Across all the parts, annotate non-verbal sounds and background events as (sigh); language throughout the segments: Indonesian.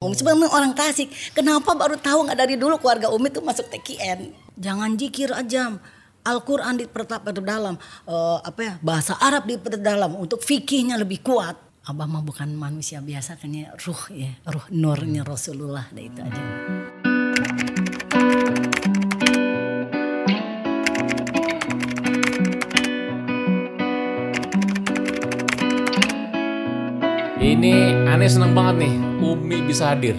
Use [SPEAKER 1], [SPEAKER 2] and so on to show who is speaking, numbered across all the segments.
[SPEAKER 1] Umi sebenarnya orang Tasik. Kenapa baru tahu nggak dari dulu keluarga Umi tuh masuk TKN? Jangan jikir aja. Al-Quran diperdalam, eh, apa ya bahasa Arab diperdalam untuk fikihnya lebih kuat. Abah mah bukan manusia biasa kan ya ruh ya, ruh nurnya Rasulullah deh itu aja.
[SPEAKER 2] Ini aneh seneng banget nih, Umi bisa hadir.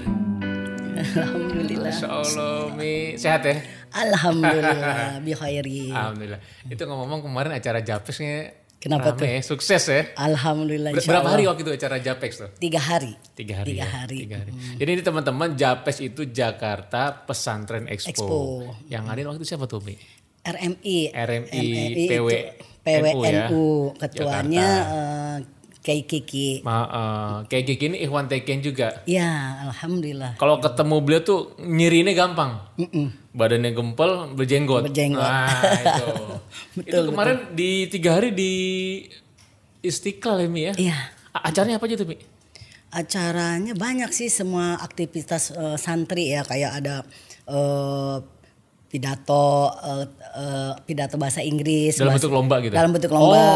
[SPEAKER 1] Alhamdulillah.
[SPEAKER 2] Masya Allah, Umi sehat ya?
[SPEAKER 1] Alhamdulillah (laughs) bi khairi.
[SPEAKER 2] Alhamdulillah. Itu ngomong kemarin acara Japexnya
[SPEAKER 1] Kenapa
[SPEAKER 2] rame, sukses ya.
[SPEAKER 1] Alhamdulillah
[SPEAKER 2] Ber- Berapa hari waktu itu acara Japex tuh?
[SPEAKER 1] Tiga hari.
[SPEAKER 2] Tiga hari.
[SPEAKER 1] Tiga
[SPEAKER 2] ya?
[SPEAKER 1] hari.
[SPEAKER 2] Tiga hari. Jadi ini teman-teman Japex itu Jakarta Pesantren Expo.
[SPEAKER 1] Expo.
[SPEAKER 2] Yang hadir waktu itu siapa tuh Umi?
[SPEAKER 1] RMI.
[SPEAKER 2] RMI,
[SPEAKER 1] itu
[SPEAKER 2] PW,
[SPEAKER 1] PWNU.
[SPEAKER 2] ya?
[SPEAKER 1] Ketuanya eh, Kiai Kiki.
[SPEAKER 2] Ma, eh, kayak Kiki ini Ikhwan Teken juga.
[SPEAKER 1] Ya, alhamdulillah.
[SPEAKER 2] Kalau ketemu beliau tuh nyirinya gampang. Badannya gempel, berjenggot.
[SPEAKER 1] Berjenggot.
[SPEAKER 2] Nah, itu. (laughs) itu kemarin di tiga hari di Istiqlal ya Mi ya?
[SPEAKER 1] Iya.
[SPEAKER 2] Acaranya apa aja tuh Mi?
[SPEAKER 1] Acaranya banyak sih semua aktivitas eh, santri ya kayak ada eh, pidato eh, eh, pidato bahasa Inggris
[SPEAKER 2] Dalam
[SPEAKER 1] bahasa-
[SPEAKER 2] bentuk lomba gitu?
[SPEAKER 1] dalam bentuk lomba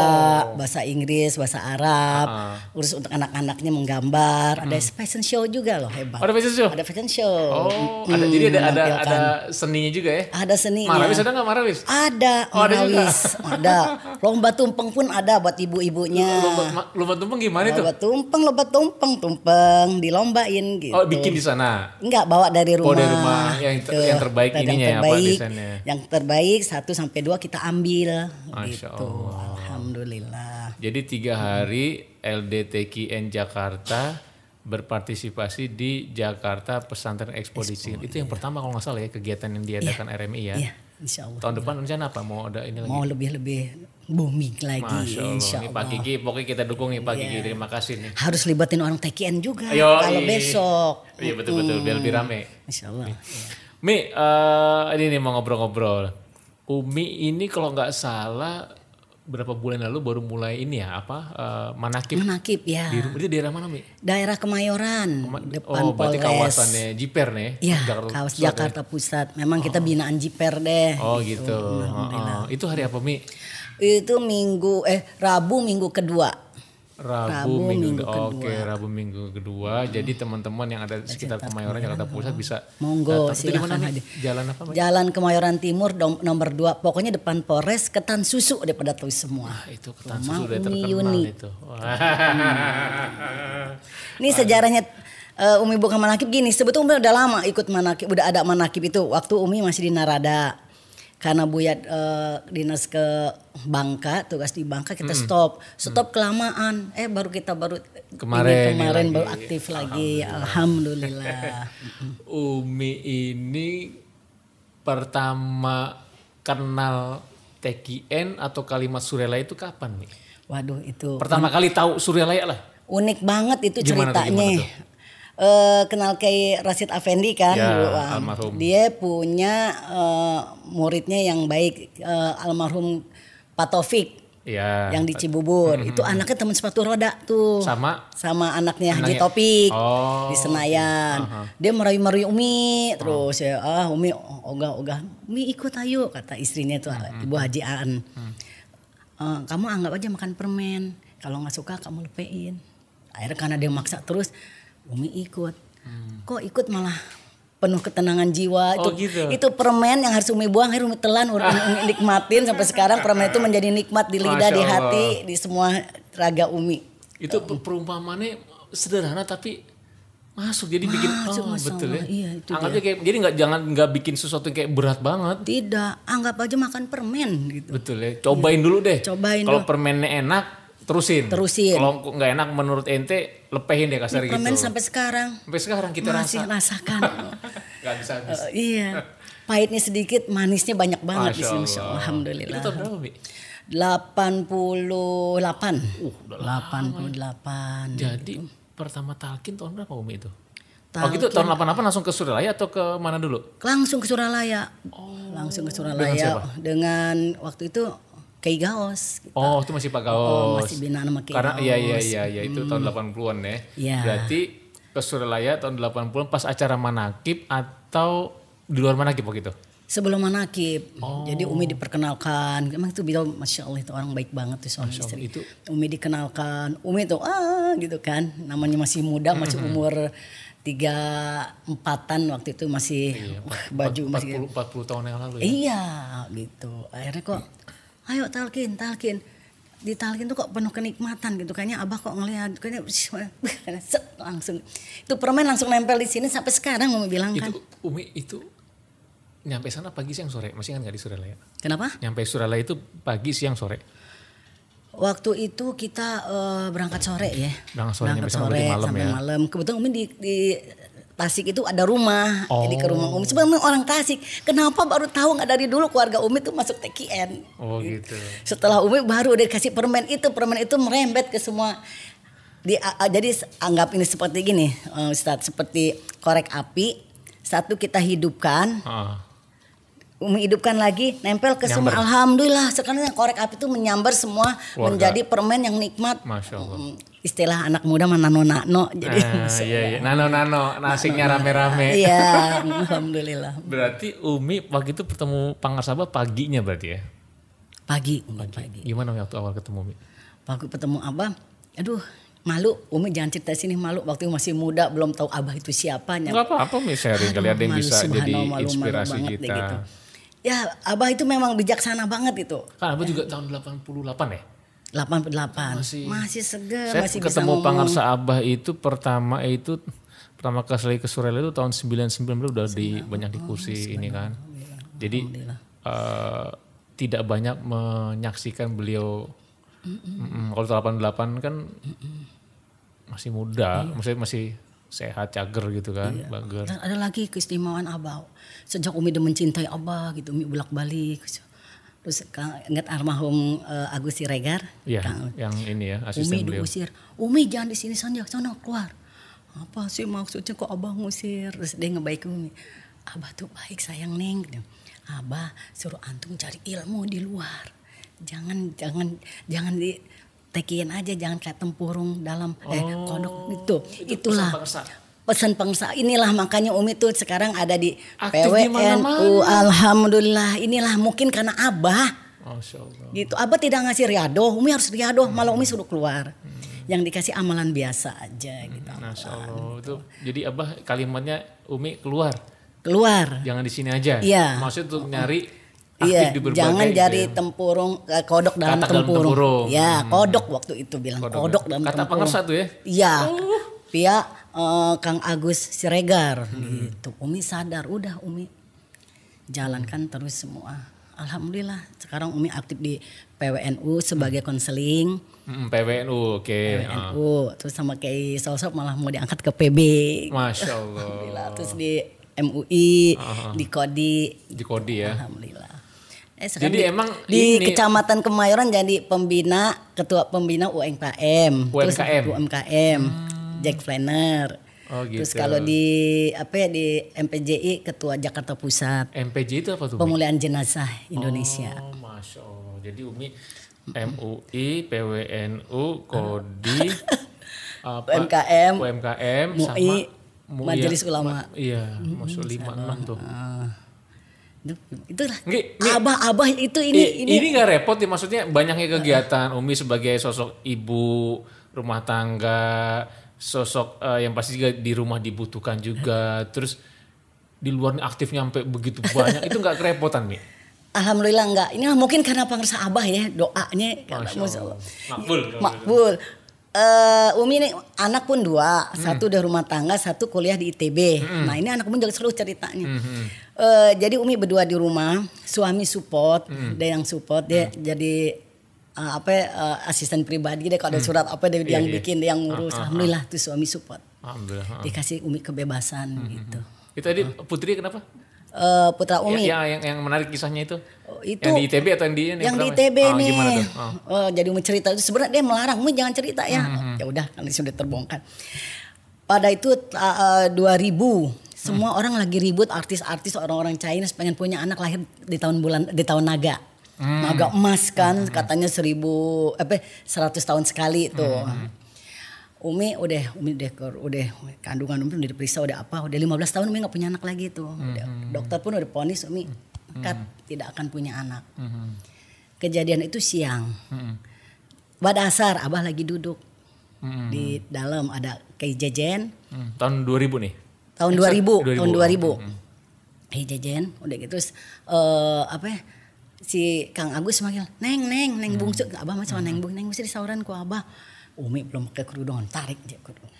[SPEAKER 1] bahasa Inggris bahasa Arab terus untuk anak-anaknya menggambar ada fashion show juga loh hebat
[SPEAKER 2] Oh, ada fashion show?
[SPEAKER 1] ada fashion show
[SPEAKER 2] Oh,
[SPEAKER 1] Mm,
[SPEAKER 2] ada jadi ada ada ada seninya juga ya?
[SPEAKER 1] ada seninya
[SPEAKER 2] Marawis ada nggak Marawis?
[SPEAKER 1] ada
[SPEAKER 2] Oh, ada
[SPEAKER 1] marawis ada lomba tumpeng pun ada buat ibu-ibunya
[SPEAKER 2] Lomba, lomba tumpeng gimana itu?
[SPEAKER 1] lomba tumpeng lomba tumpeng tumpeng dilombain gitu
[SPEAKER 2] Oh bikin di sana.
[SPEAKER 1] Enggak bawa dari rumah.
[SPEAKER 2] Oh, dari rumah. Yang ter- yang terbaik
[SPEAKER 1] Yang
[SPEAKER 2] ininya ya, apa,
[SPEAKER 1] terbaik,
[SPEAKER 2] desainnya?
[SPEAKER 1] Yang terbaik satu sampai dua kita ambil.
[SPEAKER 2] Masya
[SPEAKER 1] gitu. Alhamdulillah.
[SPEAKER 2] Jadi tiga hari LDTKN Jakarta berpartisipasi di Jakarta Pesantren Ekspedisi. Itu yang pertama kalau nggak salah ya kegiatan yang diadakan RMI ya.
[SPEAKER 1] Iya, insya Allah.
[SPEAKER 2] Tahun depan rencana apa? Mau ada ini lagi?
[SPEAKER 1] Mau lebih-lebih booming lagi,
[SPEAKER 2] Masya Allah.
[SPEAKER 1] insya
[SPEAKER 2] Nih,
[SPEAKER 1] Allah.
[SPEAKER 2] Pak Kiki, pokoknya kita dukung nih Pak Kiki. Terima kasih nih.
[SPEAKER 1] Harus libatin orang TKN juga
[SPEAKER 2] Ayo,
[SPEAKER 1] kalau
[SPEAKER 2] iya.
[SPEAKER 1] besok.
[SPEAKER 2] Iya betul-betul, biar lebih rame.
[SPEAKER 1] Insya Allah.
[SPEAKER 2] Mi, eh, ini nih mau ngobrol-ngobrol. Umi ini kalau nggak salah berapa bulan lalu baru mulai ini ya apa eh, manakib
[SPEAKER 1] Menakib ya.
[SPEAKER 2] di rumah itu daerah mana Mi?
[SPEAKER 1] Daerah Kemayoran, depan
[SPEAKER 2] oh berarti
[SPEAKER 1] Polres.
[SPEAKER 2] kawasannya Jiper nih.
[SPEAKER 1] Iya,
[SPEAKER 2] Jakarta
[SPEAKER 1] kawas
[SPEAKER 2] Pusat ya?
[SPEAKER 1] Jakarta Pusat. Memang kita binaan Jiper deh.
[SPEAKER 2] Oh gitu. Heeh. Itu hari apa Mi?
[SPEAKER 1] Itu minggu eh Rabu minggu kedua.
[SPEAKER 2] Rabu,
[SPEAKER 1] Rabu
[SPEAKER 2] minggu,
[SPEAKER 1] minggu
[SPEAKER 2] Oke, Rabu minggu kedua. Jadi teman-teman yang ada sekitar Kemayoran Jakarta Pusat bisa
[SPEAKER 1] Monggo,
[SPEAKER 2] datang.
[SPEAKER 1] Silakan hadir.
[SPEAKER 2] Jalan apa?
[SPEAKER 1] Jalan Kemayoran Timur nomor 2 pokoknya depan Polres ketan susu udah pada tahu semua.
[SPEAKER 2] Ah, itu ketan
[SPEAKER 1] Rumah
[SPEAKER 2] susu udah terkenal
[SPEAKER 1] Yuni.
[SPEAKER 2] itu. (laughs)
[SPEAKER 1] Ini sejarahnya eh, Umi bukan manakib gini, sebetulnya udah lama ikut manakib, udah ada manakib itu waktu Umi masih di Narada. Karena Buyat eh, dinas ke Bangka, tugas di Bangka kita stop. Stop kelamaan. Eh baru kita baru
[SPEAKER 2] Hmm. Kemarin
[SPEAKER 1] kemarin
[SPEAKER 2] lagi.
[SPEAKER 1] baru aktif lagi. Alhamdulillah. (laughs)
[SPEAKER 2] Umi ini pertama kenal TKN atau kalimat Surelaya itu kapan nih?
[SPEAKER 1] Waduh itu
[SPEAKER 2] Pertama kali tahu Surelaya lah.
[SPEAKER 1] unik banget itu
[SPEAKER 2] Gimana tuh,
[SPEAKER 1] ceritanya.
[SPEAKER 2] gimana tuh?
[SPEAKER 1] Eh, kenal kayak Rasid Effendi kan,
[SPEAKER 2] Ya,
[SPEAKER 1] dulu,
[SPEAKER 2] almarhum.
[SPEAKER 1] Dia punya eh, muridnya yang baik, eh, almarhum Pak Taufik
[SPEAKER 2] Iya.
[SPEAKER 1] yang di Cibubur. Itu anaknya teman sepatu roda tuh.
[SPEAKER 2] Sama
[SPEAKER 1] sama anaknya Haji Topik
[SPEAKER 2] Oh.
[SPEAKER 1] di Senayan. Dia merayu-merayu Umi terus ya ah Umi ogah-ogah Umi ikut ayo kata istrinya tuh Ibu Haji Aan. "Eh, kamu anggap aja makan permen. Kalau nggak suka kamu lepein. Akhirnya karena dia maksa terus Umi ikut. Kok ikut malah penuh ketenangan jiwa
[SPEAKER 2] Oh,
[SPEAKER 1] itu
[SPEAKER 2] gitu.
[SPEAKER 1] itu permen yang harus Umi buang akhirnya Umi telan Umi, Umi nikmatin sampai (laughs) sekarang permen itu menjadi nikmat di lidah di hati di semua raga Umi
[SPEAKER 2] itu per- perumpamannya sederhana tapi masuk jadi bikin
[SPEAKER 1] Masuk,
[SPEAKER 2] oh betul ya.
[SPEAKER 1] Iya, itu
[SPEAKER 2] Anggapnya kayak jadi nggak jangan nggak bikin sesuatu yang kayak berat banget.
[SPEAKER 1] Tidak, anggap aja makan permen gitu.
[SPEAKER 2] Betul ya. Cobain dulu deh.
[SPEAKER 1] Cobain
[SPEAKER 2] Kalau permennya enak terusin.
[SPEAKER 1] Terusin.
[SPEAKER 2] Kalau nggak enak menurut ente lepehin deh kasar gitu.
[SPEAKER 1] Permen sampai sekarang
[SPEAKER 2] Sampai sekarang kita
[SPEAKER 1] masih
[SPEAKER 2] rasa
[SPEAKER 1] rasakan. (laughs)
[SPEAKER 2] nggak bisa habis.
[SPEAKER 1] Eh, iya. Pahitnya sedikit, manisnya banyak banget di sini. Masya Allah.
[SPEAKER 2] Itu
[SPEAKER 1] Alhamdulillah.
[SPEAKER 2] tahun berapa, Mi?
[SPEAKER 1] 88.
[SPEAKER 2] Uh, udah
[SPEAKER 1] 88.
[SPEAKER 2] Jadi pertama talkin tahun berapa Umi itu? Oh
[SPEAKER 1] Talkin.
[SPEAKER 2] gitu tahun 88 langsung ke Suralaya atau ke mana dulu?
[SPEAKER 1] Langsung ke Suralaya.
[SPEAKER 2] Oh.
[SPEAKER 1] Langsung ke
[SPEAKER 2] Dengan
[SPEAKER 1] Suralaya
[SPEAKER 2] siapa?
[SPEAKER 1] dengan waktu itu Kiai Gaos. gitu.
[SPEAKER 2] Oh itu masih Pak
[SPEAKER 1] Oh,
[SPEAKER 2] Gaos.
[SPEAKER 1] masih binaan sama Kiai
[SPEAKER 2] Karena iya iya
[SPEAKER 1] Gaos.
[SPEAKER 2] iya iya itu tahun 80-an ya.
[SPEAKER 1] Iya.
[SPEAKER 2] Berarti ke Suralaya tahun 80 pas acara manakib atau di luar manakib waktu itu?
[SPEAKER 1] Sebelum manakib, jadi Umi diperkenalkan. Emang itu beliau, masya Allah itu orang baik banget tuh suami
[SPEAKER 2] Masya
[SPEAKER 1] istri.
[SPEAKER 2] itu-
[SPEAKER 1] Umi dikenalkan, Umi tuh ah gitu kan, namanya masih muda, masih umur tiga empatan waktu itu masih wah, baju masih
[SPEAKER 2] 40 40 tahun yang lalu ya.
[SPEAKER 1] Iya gitu. Akhirnya kok, ayo talkin, talkin. Di talkin tuh kok penuh kenikmatan gitu. Kayaknya abah kok ngeliat, kayaknya (laughs) langsung. Itu permen langsung nempel di sini sampai sekarang mau bilang kan.
[SPEAKER 2] Itu Umi itu nyampe sana pagi siang sore, masih kan nggak di Suralaya?
[SPEAKER 1] Kenapa?
[SPEAKER 2] Nyampe Suralaya itu pagi siang sore.
[SPEAKER 1] Waktu itu kita eh, berangkat sore ya.
[SPEAKER 2] Berangkat sore, sana
[SPEAKER 1] sore
[SPEAKER 2] berarti malam
[SPEAKER 1] sampai
[SPEAKER 2] ya.
[SPEAKER 1] malam. Kebetulan Umi di, di Tasik itu ada rumah. Jadi ke rumah
[SPEAKER 2] Oh.
[SPEAKER 1] Umi. Sebenarnya orang Tasik. Kenapa baru tahu nggak dari dulu keluarga Umi tuh masuk TKN.
[SPEAKER 2] Oh gitu.
[SPEAKER 1] Setelah Umi baru udah kasih permen itu, permen itu merembet ke semua. Di, a- jadi anggap ini seperti gini, eh, Ustadz, seperti korek api. Satu kita hidupkan,
[SPEAKER 2] Ah,
[SPEAKER 1] Umi hidupkan lagi, nempel ke semua. Alhamdulillah, sekarang yang korek api itu menyambar semua
[SPEAKER 2] Keluarga.
[SPEAKER 1] menjadi permen yang nikmat.
[SPEAKER 2] Masya Allah.
[SPEAKER 1] Hmm, Istilah anak muda mah nano-nano. Jadi
[SPEAKER 2] Ah, (laughs) iya iya. Nano nano nasinya rame-rame.
[SPEAKER 1] iya, (laughs) alhamdulillah.
[SPEAKER 2] Berarti Umi waktu itu bertemu Pangarsaba paginya berarti ya?
[SPEAKER 1] Pagi, Umi, pagi.
[SPEAKER 2] Gimana waktu awal ketemu Umi?
[SPEAKER 1] Waktu ketemu Abah, aduh malu. Umi jangan cerita sini malu. Waktu masih muda belum tahu Abah itu siapa.
[SPEAKER 2] Enggak apa-apa Umi sharing kali ada yang
[SPEAKER 1] Malu,
[SPEAKER 2] bisa jadi
[SPEAKER 1] malu, malu
[SPEAKER 2] inspirasi
[SPEAKER 1] deh
[SPEAKER 2] kita.
[SPEAKER 1] gitu. Ya Abah itu memang bijaksana banget itu.
[SPEAKER 2] Kan Abah juga tahun 88 ya?
[SPEAKER 1] 88
[SPEAKER 2] Masih-
[SPEAKER 1] masih, segar,
[SPEAKER 2] Saya
[SPEAKER 1] masih bisa
[SPEAKER 2] ketemu. Pangarsa Abah itu pertama itu pertama kali ke Surabaya itu tahun 99 udah di banyak di kursi ini kan. Jadi eh, tidak banyak menyaksikan beliau. Mm-mm. Kalau 88 kan masih muda, maksudnya masih sehat, cager gitu kan, bager.
[SPEAKER 1] Dan ada lagi keistimewaan Abah. Sejak Umi udah mencintai Abah gitu, Umi bolak-balik. Terus Kang- ingat almarhum eh, Agus Siregar?
[SPEAKER 2] Iya,
[SPEAKER 1] Kang-
[SPEAKER 2] yang ini ya
[SPEAKER 1] Umi
[SPEAKER 2] asisten beliau.
[SPEAKER 1] diusir. Umi jangan di sini saja, sana keluar. Apa sih maksudnya kok abah ngusir? Terus dia ngebaik Umi. Abah tuh baik sayang neng. Abah suruh antum cari ilmu di luar. Jangan jangan jangan di tekian aja, jangan kayak tempurung dalam eh kodok itu. Itulah pesan pengsa inilah makanya Umi tuh sekarang ada di
[SPEAKER 2] Aktif
[SPEAKER 1] PWNU. Alhamdulillah inilah mungkin karena Abah gitu. Abah tidak ngasih riado, Umi harus riado, malah Umi suruh keluar. Yang dikasih amalan biasa aja gitu.
[SPEAKER 2] Masya Allah. Itu, jadi Abah kalimatnya Umi keluar.
[SPEAKER 1] Keluar.
[SPEAKER 2] Jangan di sini aja.
[SPEAKER 1] Iya.
[SPEAKER 2] Maksudnya untuk nyari aktif
[SPEAKER 1] Iya,
[SPEAKER 2] di berbagai
[SPEAKER 1] jangan
[SPEAKER 2] itu
[SPEAKER 1] jadi
[SPEAKER 2] ya.
[SPEAKER 1] tempurung eh, kodok dalam
[SPEAKER 2] Katak dalam
[SPEAKER 1] tempurung.
[SPEAKER 2] tempurung.
[SPEAKER 1] Ya, kodok waktu itu bilang
[SPEAKER 2] Kodok
[SPEAKER 1] kodok,
[SPEAKER 2] ya.
[SPEAKER 1] dalam
[SPEAKER 2] Kata
[SPEAKER 1] tempurung.
[SPEAKER 2] Pangersa tuh ya?
[SPEAKER 1] Iya. Pia eh, Kang Agus Siregar gitu. Umi sadar, udah Umi jalankan terus semua. Alhamdulillah sekarang Umi aktif di PWNU sebagai konseling.
[SPEAKER 2] Mm, PWNU, oke. Ah.
[SPEAKER 1] PWNU terus sama kayak sosok malah mau diangkat ke PB.
[SPEAKER 2] Masya Allah.
[SPEAKER 1] Alhamdulillah. Terus di MUI, di Kodi,
[SPEAKER 2] Di Kodi ya.
[SPEAKER 1] Alhamdulillah. Eh,
[SPEAKER 2] Jadi
[SPEAKER 1] di,
[SPEAKER 2] emang
[SPEAKER 1] di
[SPEAKER 2] ini-
[SPEAKER 1] Kecamatan Kemayoran jadi pembina, ketua pembina UMKM, terus
[SPEAKER 2] UMKM.
[SPEAKER 1] UMKM, Jack Flanner.
[SPEAKER 2] Oh
[SPEAKER 1] Terus
[SPEAKER 2] gitu.
[SPEAKER 1] kalau di apa ya di MPJI ketua Jakarta Pusat,
[SPEAKER 2] MPJ itu apa tuh?
[SPEAKER 1] Pemulihan jenazah Indonesia.
[SPEAKER 2] Oh, Masya Allah. Jadi Umi MUI, PWNU, Kodi, (laughs) apa,
[SPEAKER 1] UMKM,
[SPEAKER 2] UMKM,
[SPEAKER 1] MUI,
[SPEAKER 2] sama MUI,
[SPEAKER 1] Majelis Ulama.
[SPEAKER 2] Ma- Iya, masuk lima enam tuh.
[SPEAKER 1] Itu- Itulah
[SPEAKER 2] nggih.
[SPEAKER 1] abah-abah itu ini
[SPEAKER 2] I-
[SPEAKER 1] ini
[SPEAKER 2] ini nggak repot ya maksudnya banyaknya kegiatan Umi sebagai sosok ibu rumah tangga sosok eh, yang pasti juga di rumah dibutuhkan juga terus di luar aktif nyampe begitu banyak itu nggak kerepotan nih
[SPEAKER 1] Alhamdulillah enggak. Ini mungkin karena pengersa abah ya doanya.
[SPEAKER 2] Allah.
[SPEAKER 1] Allah.
[SPEAKER 2] Makbul.
[SPEAKER 1] Makbul. Eh, Umi ini anak pun dua, satu udah rumah tangga, satu kuliah di ITB. Nah ini anak pun juga seru ceritanya. Eh, jadi Umi berdua di rumah, suami support, dia yang support, dia jadi eh, apa ya, eh, asisten pribadi dia kalau ada surat apa dia
[SPEAKER 2] Iya,
[SPEAKER 1] yang
[SPEAKER 2] iya.
[SPEAKER 1] bikin, dia yang ngurus. Alhamdulillah tuh suami support.
[SPEAKER 2] alhamdulillah
[SPEAKER 1] Dikasih Umi kebebasan gitu.
[SPEAKER 2] itu tadi Putri kenapa
[SPEAKER 1] Eh, Putra
[SPEAKER 2] Ya,
[SPEAKER 1] Umi.
[SPEAKER 2] ya, yang yang menarik kisahnya itu
[SPEAKER 1] Oh, itu
[SPEAKER 2] yang di ITB atau yang di ini
[SPEAKER 1] yang di? ITB
[SPEAKER 2] Oh,
[SPEAKER 1] nih.
[SPEAKER 2] gimana tuh Oh.
[SPEAKER 1] Oh, jadi mau cerita itu sebenarnya dia melarang, "Mu jangan cerita ya." Ya udah, kan sudah terbongkar. Pada itu uh, 2000 semua orang lagi ribut artis-artis orang-orang China pengen punya anak lahir di tahun bulan di tahun naga. Naga emas kan katanya seribu apa 100 tahun sekali tuh. Umi udah Umi udah udah kandungan Umi udah diperiksa udah apa udah 15 tahun Umi nggak punya anak lagi tuh Udah- dokter pun udah ponis Umi cut tidak akan punya anak
[SPEAKER 2] Hmm.
[SPEAKER 1] kejadian itu siang
[SPEAKER 2] Hmm.
[SPEAKER 1] pada asar abah lagi duduk
[SPEAKER 2] Hmm.
[SPEAKER 1] di dalam ada kayak jejen
[SPEAKER 2] Hmm. Tahun 2000 nih.
[SPEAKER 1] Tahun 2000,
[SPEAKER 2] 2000.
[SPEAKER 1] tahun 2000
[SPEAKER 2] Hmm.
[SPEAKER 1] Hei jejen udah gitu terus eh, apa ya, si Kang Agus manggil neng neng neng bungsu. Abah macam neng bungsu neng bungsu di sauran ku abah. Umi belum pakai kerudungan tarik dia kerudungan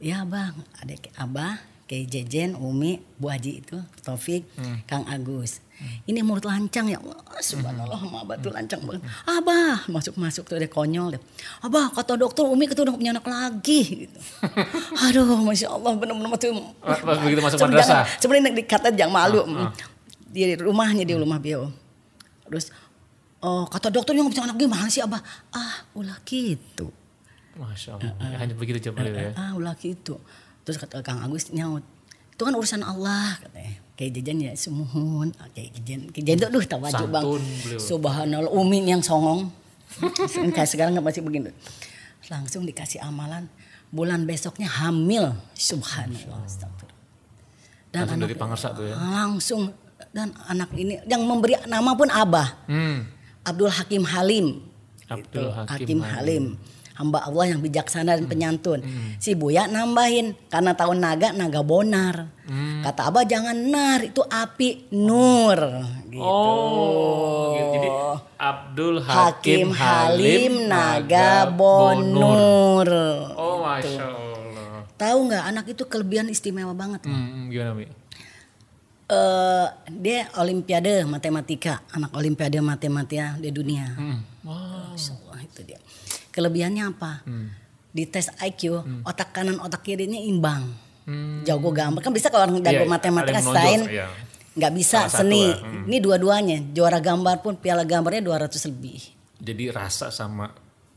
[SPEAKER 1] ya bang ada ke- abah kayak jejen Umi Bu Haji itu Taufik Kang Agus ini mulut lancang ya Wah, subhanallah sama abah tuh lancang banget abah masuk masuk tuh ada konyol deh abah kata dokter Umi itu udah punya anak lagi gitu (laughs) aduh masya Allah benar-benar tuh
[SPEAKER 2] Pas begitu masuk madrasah.
[SPEAKER 1] Sebenarnya dikata jangan malu.
[SPEAKER 2] Ah,
[SPEAKER 1] Di rumahnya di rumah beliau. Terus oh kata dokter yang bisa anak gimana sih abah? Ah ulah gitu.
[SPEAKER 2] Masya Allah. Ya, hanya begitu jawab beliau ya.
[SPEAKER 1] Ah ulah gitu. Terus kata Kang Agus nyaut. Itu kan urusan Allah katanya. Kayak jajan ya semuhun. Ah, Kayak jajan. Jajan tuh aduh tawaju bang.
[SPEAKER 2] Beliau.
[SPEAKER 1] Subhanallah Umi yang songong. (laughs) Kayak sekarang nggak masih begini. Langsung dikasih amalan. Bulan besoknya hamil. Subhanallah. Dan
[SPEAKER 2] Langsung dari
[SPEAKER 1] anak-
[SPEAKER 2] Pangersa tuh ya.
[SPEAKER 1] langsung dan anak ini yang memberi nama pun Abah
[SPEAKER 2] Hmm.
[SPEAKER 1] Abdul Hakim Halim
[SPEAKER 2] Abdul
[SPEAKER 1] Gitu,
[SPEAKER 2] Hakim
[SPEAKER 1] Halim. Hamba Allah yang bijaksana dan penyantun
[SPEAKER 2] Hmm.
[SPEAKER 1] si Buya nambahin karena tahun naga naga bonar
[SPEAKER 2] Hmm.
[SPEAKER 1] kata Abah jangan nar itu api nur gitu
[SPEAKER 2] Oh, gitu. jadi Abdul Hakim,
[SPEAKER 1] Hakim Halim Naga Bonur
[SPEAKER 2] Oh, masya Allah.
[SPEAKER 1] tahu nggak anak itu kelebihan istimewa banget
[SPEAKER 2] Hmm, gimana Mi?
[SPEAKER 1] eh dia olimpiade matematika, anak olimpiade matematika di dunia.
[SPEAKER 2] Hmm. Wah.
[SPEAKER 1] Masya Allah, itu dia. Kelebihannya apa?
[SPEAKER 2] Hmm.
[SPEAKER 1] Di tes IQ, otak kanan otak kirinya imbang.
[SPEAKER 2] Hmm.
[SPEAKER 1] Jago gambar kan bisa kalau orang
[SPEAKER 2] Iya,
[SPEAKER 1] jago
[SPEAKER 2] ada
[SPEAKER 1] matematika
[SPEAKER 2] yang menonjol,
[SPEAKER 1] sains
[SPEAKER 2] iya.
[SPEAKER 1] nggak bisa
[SPEAKER 2] Salah satu
[SPEAKER 1] seni.
[SPEAKER 2] lah, hmm.
[SPEAKER 1] Ini dua-duanya juara gambar pun piala gambarnya 200 lebih.
[SPEAKER 2] Jadi rasa sama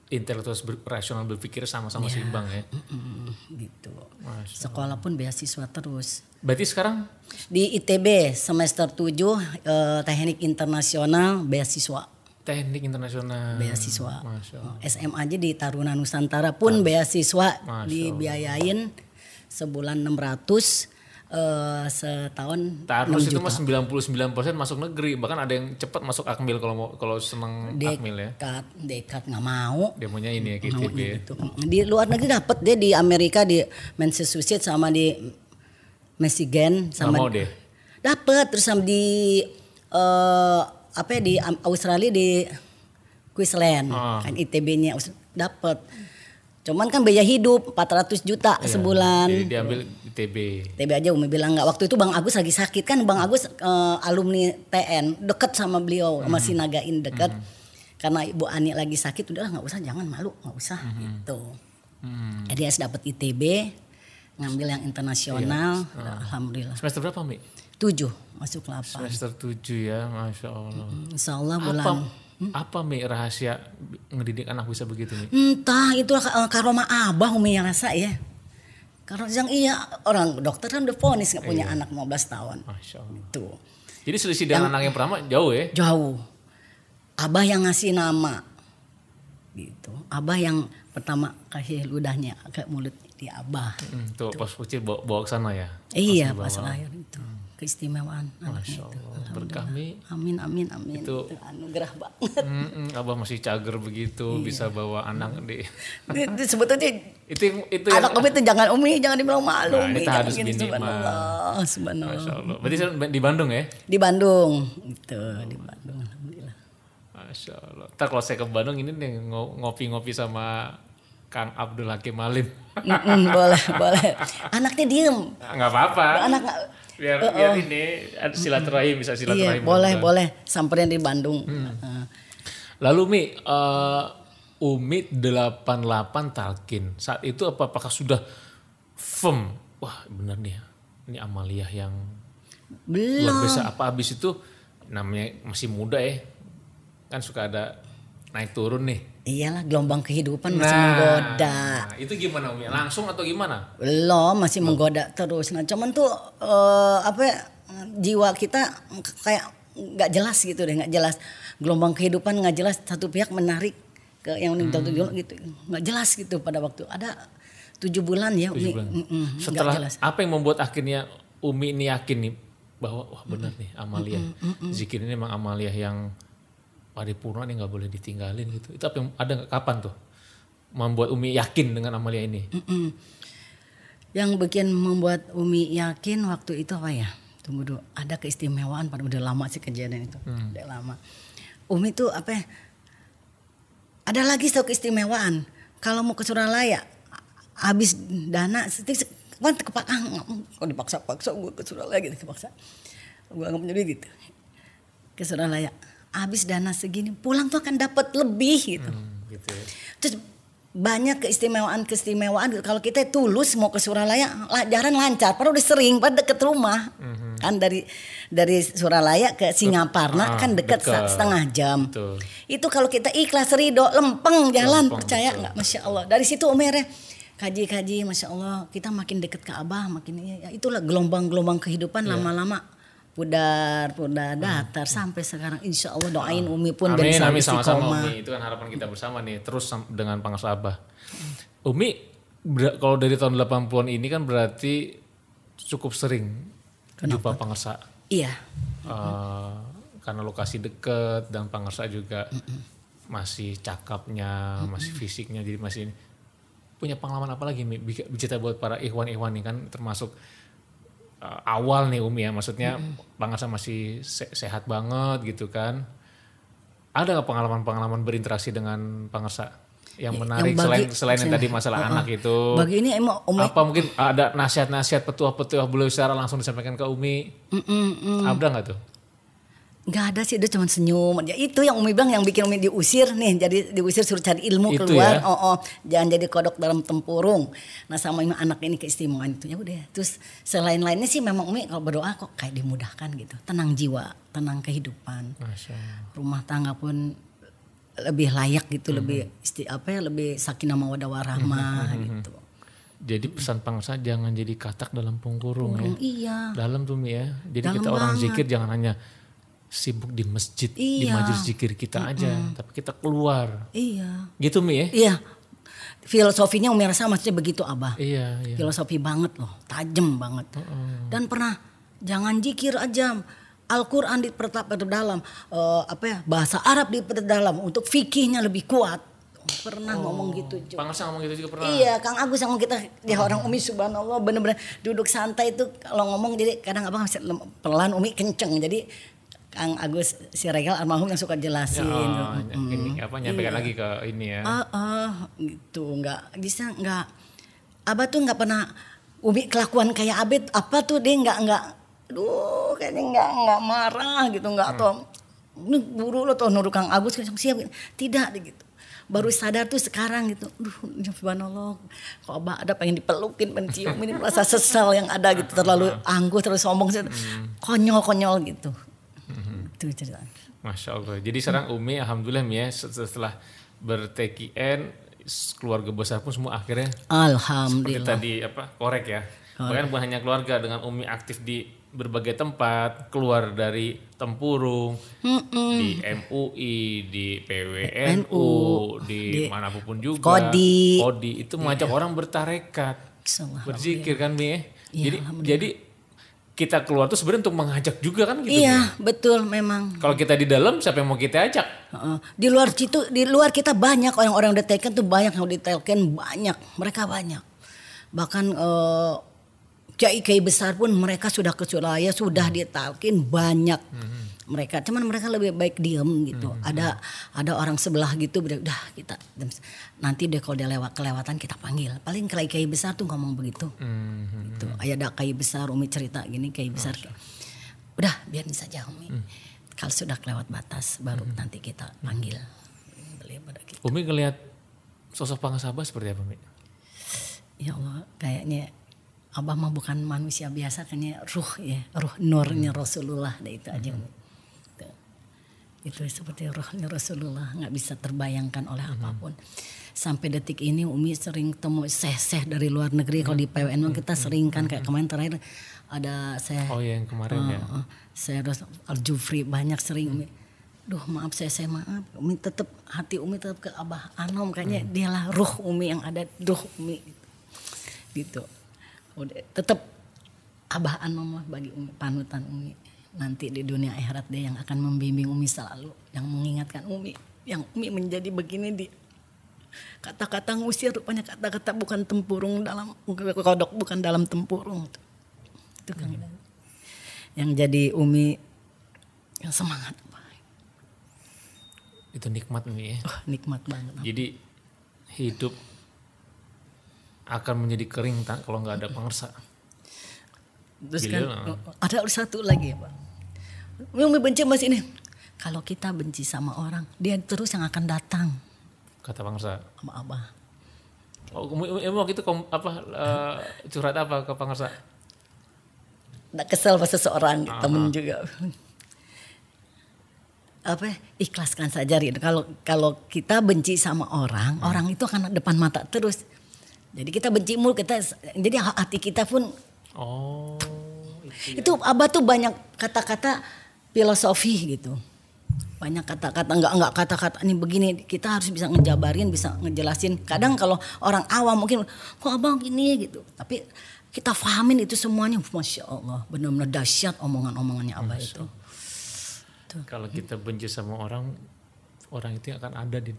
[SPEAKER 2] intelektual ber- rasional berpikir sama-sama seimbang ya.
[SPEAKER 1] Gitu.
[SPEAKER 2] Masya.
[SPEAKER 1] Sekolah pun beasiswa terus.
[SPEAKER 2] Berarti sekarang
[SPEAKER 1] Di ITB semester 7 eh, teknik internasional beasiswa.
[SPEAKER 2] Teknik internasional.
[SPEAKER 1] beasiswa
[SPEAKER 2] Masya Allah.
[SPEAKER 1] SMA aja di Taruna Nusantara pun beasiswa
[SPEAKER 2] Masya
[SPEAKER 1] dibiayain sebulan 600 eh, setahun
[SPEAKER 2] Tarus
[SPEAKER 1] 6
[SPEAKER 2] itu mah 99% masuk negeri, bahkan ada yang cepat masuk akmil kalau mau kalau seneng akmil ya.
[SPEAKER 1] dekat dekat nggak mau
[SPEAKER 2] Dia maunya ini ya ya.
[SPEAKER 1] gitu. di luar negeri dapat dia di Amerika di Massachusetts sama di Michigan
[SPEAKER 2] Nggak
[SPEAKER 1] sama
[SPEAKER 2] mau deh.
[SPEAKER 1] dapat terus sama di eh, apa ya di Australia di Queensland
[SPEAKER 2] Ah.
[SPEAKER 1] kan ITB-nya dapat cuman kan biaya hidup 400 juta sebulan
[SPEAKER 2] Iya, Jadi diambil ITB.
[SPEAKER 1] ITB aja Umi bilang nggak waktu itu Bang Agus lagi sakit kan Bang Agus eh, alumni TN deket sama beliau
[SPEAKER 2] Hmm.
[SPEAKER 1] masih nagain deket karena Ibu Ani lagi sakit udahlah nggak usah jangan malu nggak usah gitu
[SPEAKER 2] Hmm.
[SPEAKER 1] jadi saya dapat ITB ngambil yang internasional
[SPEAKER 2] Iya. Ah.
[SPEAKER 1] alhamdulillah
[SPEAKER 2] Semester berapa, Mi?
[SPEAKER 1] Tujuh masuk delapan
[SPEAKER 2] Semester 7 ya, Masya Allah.
[SPEAKER 1] Insya Allah bulan
[SPEAKER 2] Apa, apa Mi rahasia ngedidik anak bisa begitu, Mi?
[SPEAKER 1] entah itu uh, karoma abah umi yang rasa ya karena yang iya orang dokter kan udah vonis nggak punya
[SPEAKER 2] Iya.
[SPEAKER 1] anak 15 tahun
[SPEAKER 2] Masya Allah.
[SPEAKER 1] tuh
[SPEAKER 2] Jadi selisih dengan anak yang pertama jauh ya?
[SPEAKER 1] jauh abah yang ngasih nama gitu abah yang pertama kasih ludahnya ke mulut di abah
[SPEAKER 2] Hmm, tuh pas kecil bawa, bawa ke sana ya?
[SPEAKER 1] iya
[SPEAKER 2] dibawa.
[SPEAKER 1] pas lahir itu keistimewaan
[SPEAKER 2] Masya Allah. Berkah, Mi.
[SPEAKER 1] amin amin amin
[SPEAKER 2] Itu-
[SPEAKER 1] itu anugerah banget
[SPEAKER 2] Mm-mm, abah masih cager begitu, bisa bawa anak di...
[SPEAKER 1] Itu sebetulnya
[SPEAKER 2] itu yang, itu yang,
[SPEAKER 1] anak umi itu jangan umi jangan dibilang malu
[SPEAKER 2] Nah,
[SPEAKER 1] umi jangan
[SPEAKER 2] harus
[SPEAKER 1] gini,
[SPEAKER 2] minimal.
[SPEAKER 1] subhanallah subhanallah
[SPEAKER 2] Masya Allah. Berarti di Bandung ya?
[SPEAKER 1] di Bandung itu di Bandung alhamdulillah
[SPEAKER 2] Masya Allah. Ntar kalau saya ke Bandung ini nih ngo- ngopi-ngopi sama Kang Abdul Hakim Malim.
[SPEAKER 1] Mm-mm, boleh boleh (laughs) anaknya diem
[SPEAKER 2] Nggak apa-apa.
[SPEAKER 1] anak
[SPEAKER 2] Biar, biar ini ada silaturahim bisa
[SPEAKER 1] iya
[SPEAKER 2] silaturahim.
[SPEAKER 1] boleh
[SPEAKER 2] berdua.
[SPEAKER 1] boleh samperin di Bandung Heeh.
[SPEAKER 2] Lalu Mi, eh, Umi 88 talkin. Saat itu apa apakah sudah firm? Wah bener nih, ini Amalia yang
[SPEAKER 1] belum
[SPEAKER 2] luar biasa. Apa habis itu namanya masih muda ya? Kan suka ada naik turun nih.
[SPEAKER 1] Iyalah gelombang kehidupan masih menggoda
[SPEAKER 2] nah, itu gimana Umi? Langsung atau gimana?
[SPEAKER 1] belum masih menggoda terus nah cuman tuh eh, apa ya, jiwa kita kayak nggak jelas gitu deh nggak jelas gelombang kehidupan nggak jelas satu pihak menarik ke yang hmm. gitu nggak jelas gitu pada waktu ada tujuh bulan ya
[SPEAKER 2] Umi bulan. Mm -mm, setelah jelas. apa yang membuat akhirnya Umi ini yakin nih bahwa wah benar mm -mm. nih Amalia mm -mm, mm zikir ini memang Amalia yang paripurna nih nggak boleh ditinggalin gitu. Itu apa yang ada gak, kapan tuh? Membuat Umi yakin dengan Amalia ini? Mm -mm.
[SPEAKER 1] yang bikin membuat Umi yakin waktu itu apa ya? Tunggu dulu. Ada keistimewaan pada udah lama sih kejadian itu. Hmm. udah lama. Umi tuh apa ya, ada lagi satu keistimewaan. Kalau mau ke Suralaya habis dana kan kepakang kok dipaksa-paksa gue ke Suralaya gitu kepaksa. Gue nggak punya gitu. Ke Suralaya habis dana segini pulang tuh akan dapat lebih gitu, hmm, gitu ya. terus banyak keistimewaan-keistimewaan kalau kita tulus mau ke Suralaya jalan lancar. Padahal udah sering pada deket rumah. Mm-hmm. kan dari dari Suralaya ke Singaparna ah, kan deket, deket. setengah jam. Betul. itu kalau kita ikhlas ridho lempeng jalan lempeng, percaya nggak? Masya Allah. Dari situ Umere kaji-kaji masya Allah kita makin deket ke Abah makin ya, itulah gelombang-gelombang kehidupan iya. lama-lama pudar pudar datar hmm. sampai sekarang insya Allah doain Umi pun
[SPEAKER 2] amin, dari amin sama-sama Umi. Itu kan harapan kita bersama nih terus dengan pangkas Abah. Umi kalau dari tahun 80-an ini kan berarti cukup sering Kenapa? jumpa pangsa
[SPEAKER 1] iya.
[SPEAKER 2] Uh, karena lokasi deket dan pangsa juga mm -mm. masih cakapnya mm -mm. masih fisiknya jadi masih ini. Punya pengalaman apa lagi Mi? Bicara buat para ikhwan-ikhwan ini kan termasuk uh, awal nih Umi ya, maksudnya mm-hmm. Bangsa masih se sehat banget gitu kan. Ada pengalaman-pengalaman berinteraksi dengan Bangsa yang menarik yang bagi, selain selain yang tadi masalah uh, anak itu?
[SPEAKER 1] Bagi ini emang
[SPEAKER 2] Umi apa mungkin ada nasihat-nasihat petuah-petuah boleh secara langsung disampaikan ke Umi? Mm -mm, mm. Ada nggak tuh?
[SPEAKER 1] Nggak ada sih dia cuma senyum ya itu yang Umi bilang yang bikin Umi diusir nih jadi diusir suruh cari ilmu itu keluar ya? oh, oh jangan jadi kodok dalam tempurung nah sama anak ini keistimewaan itu ya udah terus selain lainnya sih memang Umi kalau berdoa kok kayak dimudahkan gitu tenang jiwa tenang kehidupan Masya. rumah tangga pun lebih layak gitu hmm. lebih isti apa ya lebih sakinah mawadah warahmah hmm. gitu
[SPEAKER 2] jadi pesan pangsa jangan jadi katak dalam pungkurung ya.
[SPEAKER 1] Iya.
[SPEAKER 2] Dalam tuh ya. Jadi dalam kita orang zikir jangan hanya sibuk di masjid iya. di majelis zikir kita mm -hmm. aja tapi kita keluar
[SPEAKER 1] iya
[SPEAKER 2] gitu mi ya
[SPEAKER 1] iya filosofinya Umi rasa maksudnya begitu abah
[SPEAKER 2] iya, iya.
[SPEAKER 1] filosofi banget loh tajam banget uh -uh. dan pernah jangan zikir aja Al-Quran dalam uh, apa ya bahasa Arab dalam untuk fikihnya lebih kuat pernah oh, ngomong gitu
[SPEAKER 2] juga. Pangas ngomong gitu juga pernah.
[SPEAKER 1] Iya, Kang Agus yang kita dia oh. orang Umi subhanallah bener-bener duduk santai itu kalau ngomong jadi kadang abang pelan Umi kenceng jadi Kang Agus Siregal almarhum yang suka jelasin.
[SPEAKER 2] Ya, oh, hmm. ini apa nyampaikan iya. lagi ke ini ya.
[SPEAKER 1] Ah, uh, uh, gitu nggak bisa nggak. Abah tuh nggak pernah Umi kelakuan kayak Abid apa tuh dia nggak nggak. Duh kayaknya nggak nggak marah gitu nggak hmm. atau ini buru lo tuh nurut Kang Agus kan siap tidak gitu baru sadar tuh sekarang gitu duh subhanallah kok abah ada pengen dipelukin mencium ini merasa sesal yang ada gitu terlalu angguh terus sombong hmm. konyol konyol gitu
[SPEAKER 2] itu cerita. Masya Allah. Jadi sekarang Umi alhamdulillah ya setelah berTKN keluarga besar pun semua akhirnya
[SPEAKER 1] alhamdulillah.
[SPEAKER 2] Seperti tadi apa korek ya. Bahkan bukan hanya keluarga dengan Umi aktif di berbagai tempat, keluar dari tempurung, Mm-mm. di MUI, di PWNU, NU, di, di mana pun juga,
[SPEAKER 1] Kodi,
[SPEAKER 2] Kodi itu mengajak yeah. orang bertarekat, berzikir kan Mi. Ya, jadi jadi kita keluar tuh sebenarnya untuk mengajak juga kan gitu.
[SPEAKER 1] Iya, ya? betul memang.
[SPEAKER 2] Kalau kita di dalam siapa yang mau kita ajak?
[SPEAKER 1] Uh, di luar situ di luar kita banyak orang-orang udah taken tuh banyak yang udah taken banyak, mereka banyak. Bahkan uh, kiai kiai besar pun mereka sudah ke Surabaya sudah ditalkin banyak. Hmm mereka cuman mereka lebih baik diem gitu hmm. ada ada orang sebelah gitu udah kita nanti deh kalau dia lewat kelewatan kita panggil paling kiai kiai besar tuh ngomong begitu hmm. itu ayah ada kiai besar umi cerita gini kiai besar Masya. udah biarin saja umi hmm. kalau sudah kelewat batas baru hmm. nanti kita panggil
[SPEAKER 2] gitu. umi ngelihat sosok pengasabah seperti apa umi
[SPEAKER 1] ya Allah kayaknya Abah mah bukan manusia biasa kayaknya ruh ya ruh nurnya hmm. Rasulullah itu aja hmm itu seperti rohnya Rasulullah nggak bisa terbayangkan oleh mm-hmm. apa pun sampai detik ini Umi sering temu seh-seh dari luar negeri mm-hmm. kalau di PWN mm-hmm. kita sering kan kayak kemarin terakhir ada saya
[SPEAKER 2] oh yang kemarin uh, ya uh,
[SPEAKER 1] saya Al Jufri banyak sering Umi Duh maaf saya saya maaf. Umi tetap hati Umi tetap ke Abah Anom kayaknya dialah ruh Umi yang ada ruh Umi gitu. gitu. Tetap Abah Anom lah bagi Umi panutan Umi. Nanti di dunia akhirat dia yang akan membimbing Umi selalu, yang mengingatkan Umi, yang Umi menjadi begini di kata-kata ngusir rupanya kata-kata bukan tempurung dalam kodok bukan dalam tempurung itu kan yang jadi Umi yang semangat
[SPEAKER 2] Itu nikmat nih ya.
[SPEAKER 1] Wah, nikmat banget.
[SPEAKER 2] Jadi hidup akan menjadi kering tak kalau nggak ada pengersa.
[SPEAKER 1] Terus
[SPEAKER 2] Gila.
[SPEAKER 1] kan ada satu lagi ya Pak. Umi benci mas ini. Kalau kita benci sama orang, dia terus yang akan datang
[SPEAKER 2] Kata pengersa.
[SPEAKER 1] sama Abah.
[SPEAKER 2] Oh, Umi, Umi waktu itu kom- apa eh, curhat apa ke pengersa?
[SPEAKER 1] Nggak kesel sama seseorang, temen juga. Apa ya, ikhlaskan saja Rin. Kalau kalau kita benci sama orang, orang itu akan depan mata terus. Jadi kita benci mulu kita jadi hati kita pun
[SPEAKER 2] Oh,
[SPEAKER 1] Itu Abah tuh banyak kata-kata filosofi gitu. Banyak kata-kata enggak enggak kata-kata ini begini kita harus bisa ngejabarin, bisa ngejelasin. Kadang kalau orang awam mungkin kok Abang gini gitu. Tapi kita fahamin itu semuanya Masya Allah benar-benar dahsyat omongan-omongannya Abah itu.
[SPEAKER 2] kalau kita benci sama orang, orang itu akan ada di,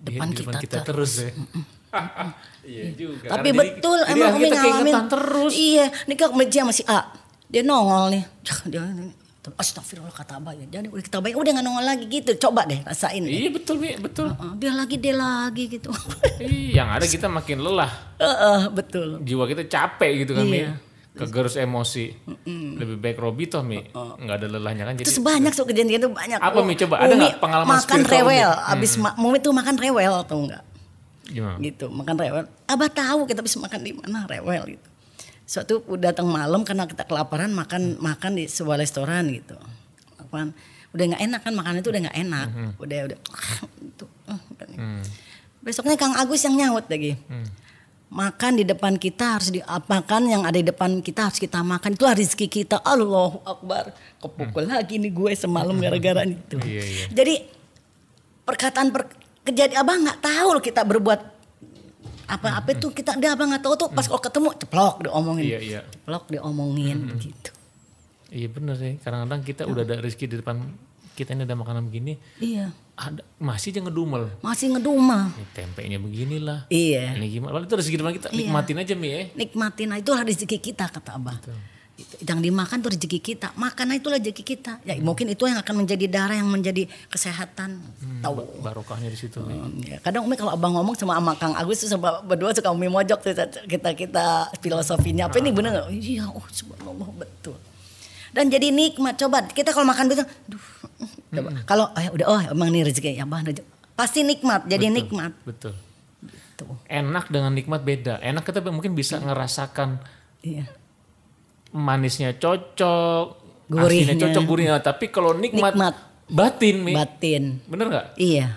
[SPEAKER 1] Depan
[SPEAKER 2] di depan
[SPEAKER 1] kita
[SPEAKER 2] kita, terus ya. (laughs) Iya juga.
[SPEAKER 1] Tapi
[SPEAKER 2] Karena
[SPEAKER 1] betul
[SPEAKER 2] jadi
[SPEAKER 1] emang Umi
[SPEAKER 2] kita
[SPEAKER 1] ngalamin.
[SPEAKER 2] terus.
[SPEAKER 1] Iya, ini kan meja masih A. Dia nongol nih. (laughs) Dia Astagfirullah kata Abah ya. Jadi udah kita bayang udah nggak nongol lagi gitu. Coba deh rasain. deh.
[SPEAKER 2] Iya betul Mi, betul.
[SPEAKER 1] Heeh, dia lagi dia lagi gitu. (laughs)
[SPEAKER 2] Iya, yang ada kita makin lelah.
[SPEAKER 1] Heeh, betul.
[SPEAKER 2] Jiwa kita capek gitu kan
[SPEAKER 1] Iya.
[SPEAKER 2] Mi. Kegerus emosi. Lebih baik Robi toh Mi. Nggak ada lelahnya kan. Jadi
[SPEAKER 1] Terus banyak so kejadian itu banyak.
[SPEAKER 2] Apa, Mi? Coba, ada nggak pengalaman
[SPEAKER 1] makan
[SPEAKER 2] spiritual, Mi?
[SPEAKER 1] rewel, abis ma- Umi tuh makan rewel atau enggak?
[SPEAKER 2] gimana?
[SPEAKER 1] Gitu, makan rewel. Abah tahu kita bisa makan di mana rewel gitu. Suatu datang malam karena kita kelaparan makan makan di sebuah restoran gitu. Makan udah nggak enak kan makanan itu udah nggak enak. Udah udah (sniffs) itu. nih.
[SPEAKER 2] Hmm.
[SPEAKER 1] Besoknya Kang Agus yang nyaut lagi. Makan di depan kita harus di makan yang ada di depan kita harus kita makan itu rezeki kita. Allahu Akbar. Kepukul lagi nih gue semalam (laughs) gara-gara itu.
[SPEAKER 2] Iya, iya.
[SPEAKER 1] Jadi perkataan per, kejadian abang nggak tahu loh kita berbuat apa-apa itu kita dia abang nggak tahu tuh pas kalau ketemu ceplok diomongin.
[SPEAKER 2] Iya, iya.
[SPEAKER 1] Ceplok diomongin gitu.
[SPEAKER 2] Iya bener sih. Kadang-kadang kita udah ada rezeki di depan kita ini ada makanan begini.
[SPEAKER 1] Iya.
[SPEAKER 2] Ada, masih aja ngedumel.
[SPEAKER 1] Masih ngedumel.
[SPEAKER 2] Ini tempenya beginilah.
[SPEAKER 1] Iya.
[SPEAKER 2] Ini gimana? Padahal itu rezeki depan kita. Nikmatin aja Mi ya.
[SPEAKER 1] nikmatin nah, itulah rezeki kita kata abah Itu, yang dimakan tuh rezeki kita. Makan itulah rezeki kita. Ya mungkin itu yang akan menjadi darah yang menjadi kesehatan. Tahu.
[SPEAKER 2] Barokahnya di situ.
[SPEAKER 1] Hmm, ya. kadang umi kalau abang ngomong sama sama kang Agus tuh sama berdua suka umi mojok tuh kita kita filosofinya. Apa ini bener nggak? Iya oh subhanallah betul. Dan jadi nikmat coba kita kalau makan betul duh, coba. Kalau oh, ya udah oh emang ini rezeki ya rezeki. pasti nikmat jadi nikmat.
[SPEAKER 2] Betul.
[SPEAKER 1] tuh
[SPEAKER 2] Enak dengan nikmat beda. Enak kita mungkin bisa ngerasakan
[SPEAKER 1] iya
[SPEAKER 2] manisnya cocok,
[SPEAKER 1] Gurihnya.
[SPEAKER 2] asinnya cocok, gurihnya. Tapi kalau nikmat,
[SPEAKER 1] Nikmat.
[SPEAKER 2] batin, Mi.
[SPEAKER 1] batin
[SPEAKER 2] Bener nggak?
[SPEAKER 1] iya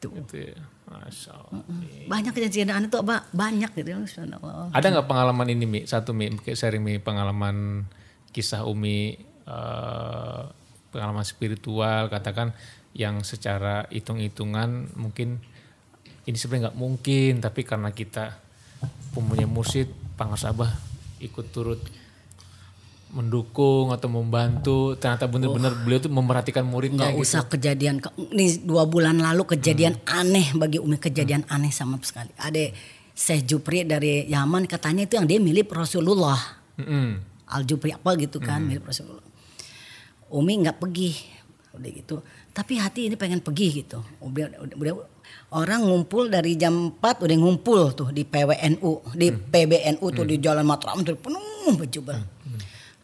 [SPEAKER 1] tuh
[SPEAKER 2] Gitu ya. Masya Allah.
[SPEAKER 1] banyak kejadian itu apa banyak gitu subhanallah
[SPEAKER 2] Ada nggak pengalaman ini Mi? Satu Mi, kayak sharing Mi pengalaman kisah Umi, eh, pengalaman spiritual, katakan yang secara hitung-hitungan mungkin ini sebenarnya nggak mungkin, tapi karena kita mempunyai mursyid, Pangas Abah ikut turut mendukung atau membantu, ternyata benar-benar beliau tuh memperhatikan muridnya.
[SPEAKER 1] nggak
[SPEAKER 2] gitu.
[SPEAKER 1] usah kejadian ke- ini dua bulan lalu kejadian aneh bagi Umi kejadian aneh sama sekali. Ada Syekh Jupri dari Yaman katanya itu yang dia milik Rasulullah.
[SPEAKER 2] Mm-mm.
[SPEAKER 1] Al Jupri apa gitu kan milik Rasulullah. Umi nggak pergi udah gitu. Tapi hati ini pengen pergi gitu. Udah, udah, udah- orang ngumpul dari jam 4 udah ngumpul tuh di PWNU di PBNU tuh di Jalan Mataram tuh penuh berjubel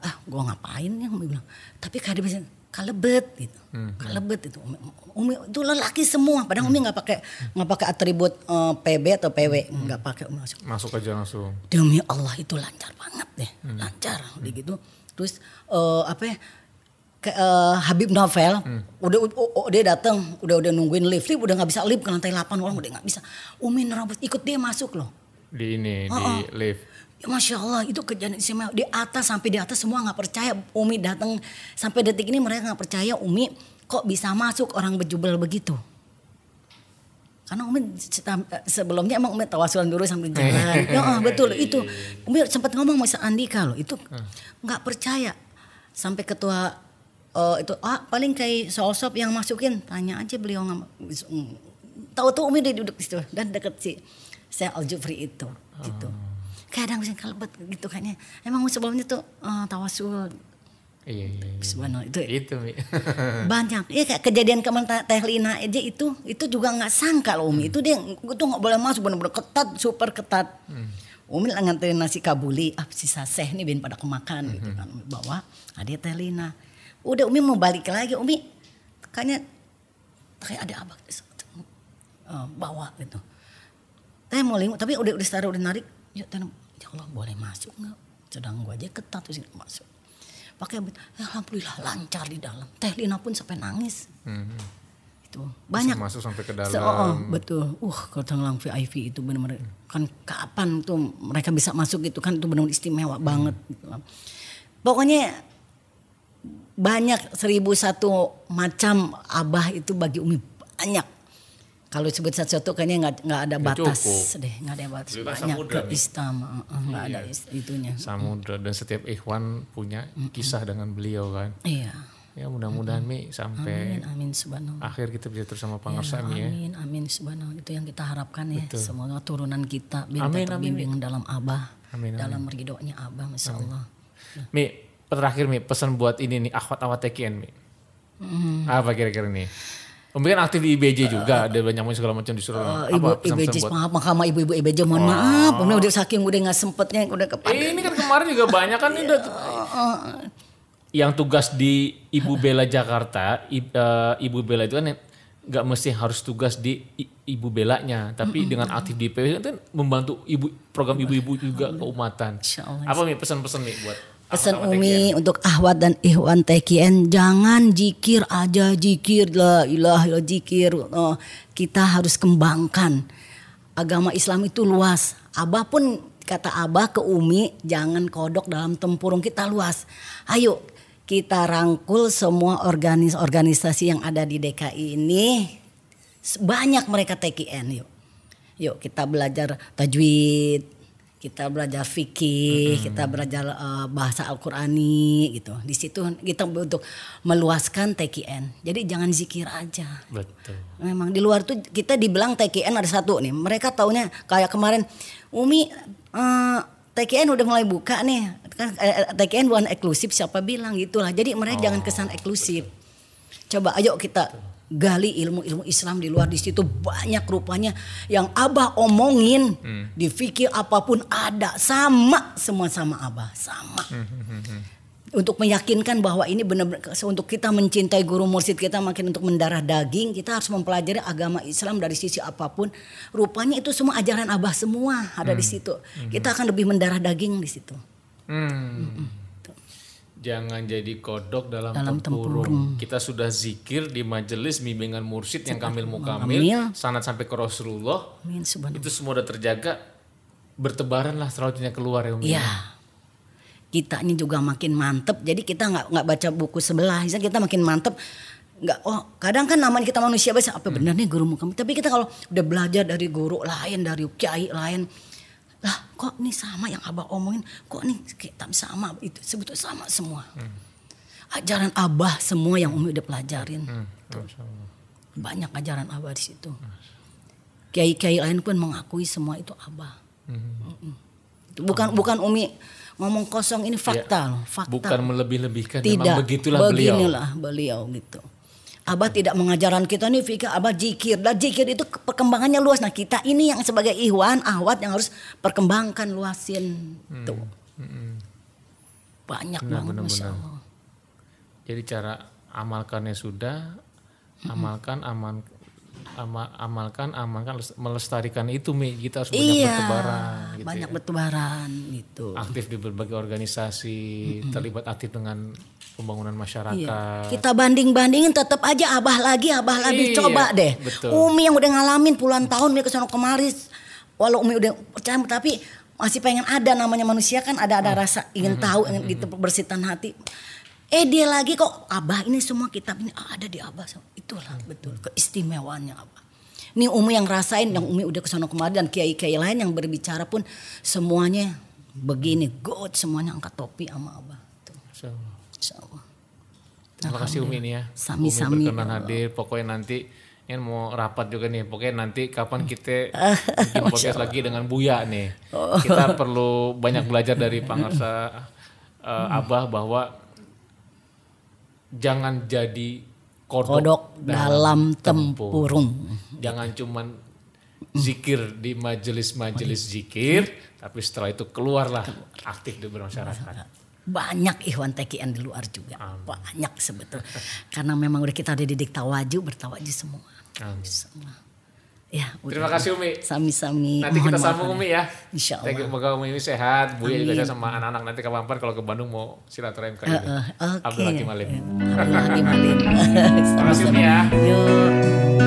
[SPEAKER 1] ah gua ngapain ya? Umi bilang. Tapi dia bilang kalebet gitu. Kalebet itu. Umi, Umi itu lelaki semua. Padahal Umi nggak pakai nggak pakai atribut eh, PB atau PW nggak pakai Umi langsung.
[SPEAKER 2] Masuk aja langsung.
[SPEAKER 1] demi Allah itu lancar banget deh. Lancar udah gitu. Terus eh, apa ya ke, eh, Habib Novel udah oh, oh, dia datang udah udah nungguin lift. Lift udah nggak bisa lift ke lantai 8 orang udah nggak bisa. Umi nerobos ikut dia masuk loh.
[SPEAKER 2] Di ini,
[SPEAKER 1] Oh,
[SPEAKER 2] di lift.
[SPEAKER 1] Ya, Masya Allah itu kejadian istimewa di atas sampai di atas semua nggak percaya Umi datang sampai detik ini mereka nggak percaya Umi kok bisa masuk orang bejubel begitu? Karena Umi sebelumnya emang Umi tawasulan dulu sambil (laughs) jalan. ya oh, betul itu. Umi sempat ngomong sama Andika loh itu nggak percaya sampai ketua uh, itu ah paling kayak sosok yang masukin tanya aja beliau nggak tahu tuh Umi duduk di situ dan deket si saya Al Jufri itu gitu. Kadang bisa kalbet gitu kayaknya. Emang sebelumnya tuh uh, tawasul.
[SPEAKER 2] Iya, iya, iya.
[SPEAKER 1] Subhanallah itu.
[SPEAKER 2] Itu Mi. (laughs)
[SPEAKER 1] banyak. Ya kayak kejadian kemarin Teh Lina aja itu itu juga nggak sangka loh Umi itu dia itu nggak boleh masuk benar-benar ketat super ketat. Umi lah nganterin nasi kabuli ah sisa seh nih bin pada kemakan gitu kan. Umi bawa ada Teh Lina. Udah Umi mau balik lagi Umi. Kayaknya kayak ada abang uh, bawa gitu. Teh mau lingkup tapi udah udah setara udah narik. Ya Teh ya Allah boleh masuk nggak? Sedang gua aja ketat terus masuk. Pakai alhamdulillah lancar di dalam. Teh Lina pun sampai nangis.
[SPEAKER 2] Hmm.
[SPEAKER 1] itu banyak.
[SPEAKER 2] Bisa masuk sampai ke dalam.
[SPEAKER 1] Se- oh, oh, betul. Uh kalau VIP itu benar-benar kan kapan tuh mereka bisa masuk gitu kan? Itu benar-benar istimewa banget gitu. pokoknya banyak seribu satu macam abah itu bagi umi banyak kalau sebut satu-satu kayaknya nggak nggak ada batas
[SPEAKER 2] cukup.
[SPEAKER 1] deh nggak ada batas
[SPEAKER 2] kan
[SPEAKER 1] banyak
[SPEAKER 2] samudra
[SPEAKER 1] ke uh, nggak ada is- itunya
[SPEAKER 2] Samudra dan setiap ikhwan punya kisah dengan beliau kan.
[SPEAKER 1] iya
[SPEAKER 2] Ya mudah-mudahan Mi sampai
[SPEAKER 1] amin amin subhanallah
[SPEAKER 2] akhir kita bisa terus sama Pak
[SPEAKER 1] Ya,
[SPEAKER 2] Mi ya.
[SPEAKER 1] amin, amin, subhanallah. Itu yang kita harapkan ya. Semoga turunan kita minta
[SPEAKER 2] Amin, amin,
[SPEAKER 1] terbimbing dalam Abah.
[SPEAKER 2] Amin,
[SPEAKER 1] dalam ridhonya Abah, Masya Allah.
[SPEAKER 2] Mi, terakhir Mi, pesan buat ini nih akhwat awat TKN Mi.
[SPEAKER 1] Hmm.
[SPEAKER 2] Apa kira-kira nih? Kan aktif di IBJ juga, ada banyak macam segala macam disuruh.
[SPEAKER 1] Eh,
[SPEAKER 2] apa
[SPEAKER 1] ibu
[SPEAKER 2] pesan-pesan
[SPEAKER 1] IBJ,
[SPEAKER 2] buat?
[SPEAKER 1] maaf, mahkamah ibu-ibu IBJ, mohon maaf. Udah, udah saking udah nggak sempetnya, udah kepada.
[SPEAKER 2] Eh, ini kan kemarin juga banyak kan ini udah yang tugas di Ibu Bella Jakarta, I- eh, Ibu Bella itu kan nggak mesti harus tugas di I- Ibu Belanya, tapi dengan aktif di PW kan membantu ibu program ibu-ibu juga keumatan. Apa nih pesan-pesan nih buat
[SPEAKER 1] Pesan Umi untuk Ahwat dan Ikhwan TKN jangan jikir aja jikir. La ilaha illallah jikir. Oh, kita harus kembangkan. Agama Islam itu luas. Abah pun kata Abah ke Umi jangan kodok dalam tempurung kita luas. Ayo kita rangkul semua organis organisasi yang ada di DKI ini. Banyak mereka TKN yuk. Yuk kita belajar tajwid kita belajar fikih, kita belajar eh, bahasa Al-Qurani gitu. Di situ kita untuk meluaskan TKN. Jadi jangan zikir aja.
[SPEAKER 2] Betul.
[SPEAKER 1] Memang di luar tuh kita dibilang TKN ada satu nih. Mereka taunya kayak kemarin Umi eh, TKN udah mulai buka nih. Kan eh, TKN bukan eksklusif siapa bilang gitulah. Jadi mereka jangan kesan eksklusif. Coba ayo kita gali ilmu-ilmu Islam di luar di situ. Banyak rupanya yang Abah omongin. Di fikir apa pun ada. Sama semua sama Abah. Sama. Untuk meyakinkan bahwa ini benar-benar untuk kita mencintai guru mursyid kita makin untuk mendarah daging kita harus mempelajari agama Islam dari sisi apa pun. Rupanya itu semua ajaran Abah semua ada di situ. Kita akan lebih mendarah daging di situ.
[SPEAKER 2] Hmm. Jangan jadi kodok dalam,
[SPEAKER 1] Dalam
[SPEAKER 2] tempurung. Kita sudah zikir di majelis bimbingan mursyid yang kamil mukamil,
[SPEAKER 1] Kamil.
[SPEAKER 2] sanat sampai ke Rasulullah.
[SPEAKER 1] Amin
[SPEAKER 2] Itu semua udah terjaga. Bertebaran lah selanjutnya keluar ya Umi.
[SPEAKER 1] Iya. Kita ini juga makin mantep. Jadi kita nggak nggak baca buku sebelah. Misalnya kita makin mantep. Nggak, oh kadang kan namanya kita manusia biasa apa benar nih guru kami. Tapi kita kalau udah belajar dari guru lain, dari kiai lain, lah kok nih sama yang abah omongin, kok nih kita sama itu sebetulnya sama semua. Ajaran abah semua yang umi udah pelajarin.
[SPEAKER 2] Masya Allah.
[SPEAKER 1] Banyak ajaran abah di situ. Kiai-kiai lain pun mengakui semua itu abah. Itu Bukan bukan umi ngomong kosong ini fakta loh, fakta.
[SPEAKER 2] Bukan melebih-lebihkan,
[SPEAKER 1] Tidak.
[SPEAKER 2] memang begitulah beliau.
[SPEAKER 1] Beginilah beliau gitu. Abah tidak mengajaran kita nih fikir abah jikir. Dan jikir itu ke- perkembangannya luas. Nah kita ini yang sebagai ihwan, ahwat yang harus perkembangkan luasin. Tuh. Banyak
[SPEAKER 2] Benar,
[SPEAKER 1] banget
[SPEAKER 2] benar,
[SPEAKER 1] Masya
[SPEAKER 2] benar. Jadi cara amalkannya sudah, amalkan, aman, ama- amalkan, amalkan, melestarikan itu Mi. Kita harus banyak
[SPEAKER 1] Iya,
[SPEAKER 2] bertebaran. Gitu
[SPEAKER 1] banyak
[SPEAKER 2] ya.
[SPEAKER 1] bertebaran gitu.
[SPEAKER 2] Aktif di berbagai organisasi, terlibat aktif dengan pembangunan masyarakat.
[SPEAKER 1] Iya. Kita banding-bandingin tetap aja abah lagi, abah lagi.
[SPEAKER 2] Iya,
[SPEAKER 1] Coba deh.
[SPEAKER 2] betul.
[SPEAKER 1] Umi yang udah ngalamin puluhan tahun dia ke sana kemari. Walau Umi udah percaya tapi masih pengen ada namanya manusia kan ada ada rasa ingin tahu, ingin gitu bersitan hati. Eh dia lagi kok Abah ini semua kitab ini ada di Abah. Itulah betul keistimewaannya Abah. Ini Umi yang rasain, yang Umi udah ke sana kemari dan kiai-kiai lain yang berbicara pun semuanya begini, good semuanya angkat topi sama Abah. Tuh. Insya Allah.
[SPEAKER 2] Terima kasih Umi ini ya.
[SPEAKER 1] Sami-sami.
[SPEAKER 2] Umi berkenan hadir. Pokoknya nanti ini mau rapat juga nih. Pokoknya nanti kapan kita (laughs) bikin podcast lagi dengan Buya nih. Kita perlu banyak belajar dari Pangarsa uh, Abah bahwa jangan jadi kodok,
[SPEAKER 1] Kodok dalam tempurung.
[SPEAKER 2] Jangan cuman zikir di majelis-majelis zikir, tapi setelah itu keluarlah aktif di bermasyarakat.
[SPEAKER 1] Banyak Ikhwan TKN di luar juga. Banyak sebetulnya. Karena memang udah kita dididik tawaju, bertawaju semua.
[SPEAKER 2] Amin.
[SPEAKER 1] Semua. Ya,
[SPEAKER 2] Terima
[SPEAKER 1] udah.
[SPEAKER 2] kasih Umi.
[SPEAKER 1] Sami-sami.
[SPEAKER 2] Nanti kita
[SPEAKER 1] Mohon
[SPEAKER 2] sambung
[SPEAKER 1] maaf.
[SPEAKER 2] Umi ya.
[SPEAKER 1] Insya. Allah.
[SPEAKER 2] Semoga Umi ini sehat. Bu ya juga sehat sama anak-anak. Nanti kapan-kapan kalau ke Bandung mau silaturahim ke ini.
[SPEAKER 1] eh, Oke.
[SPEAKER 2] Abdul Hakim Alim.
[SPEAKER 1] Abdul Hakim Alim. (laughs)
[SPEAKER 2] Terima kasih Umi ya.
[SPEAKER 1] Yuk.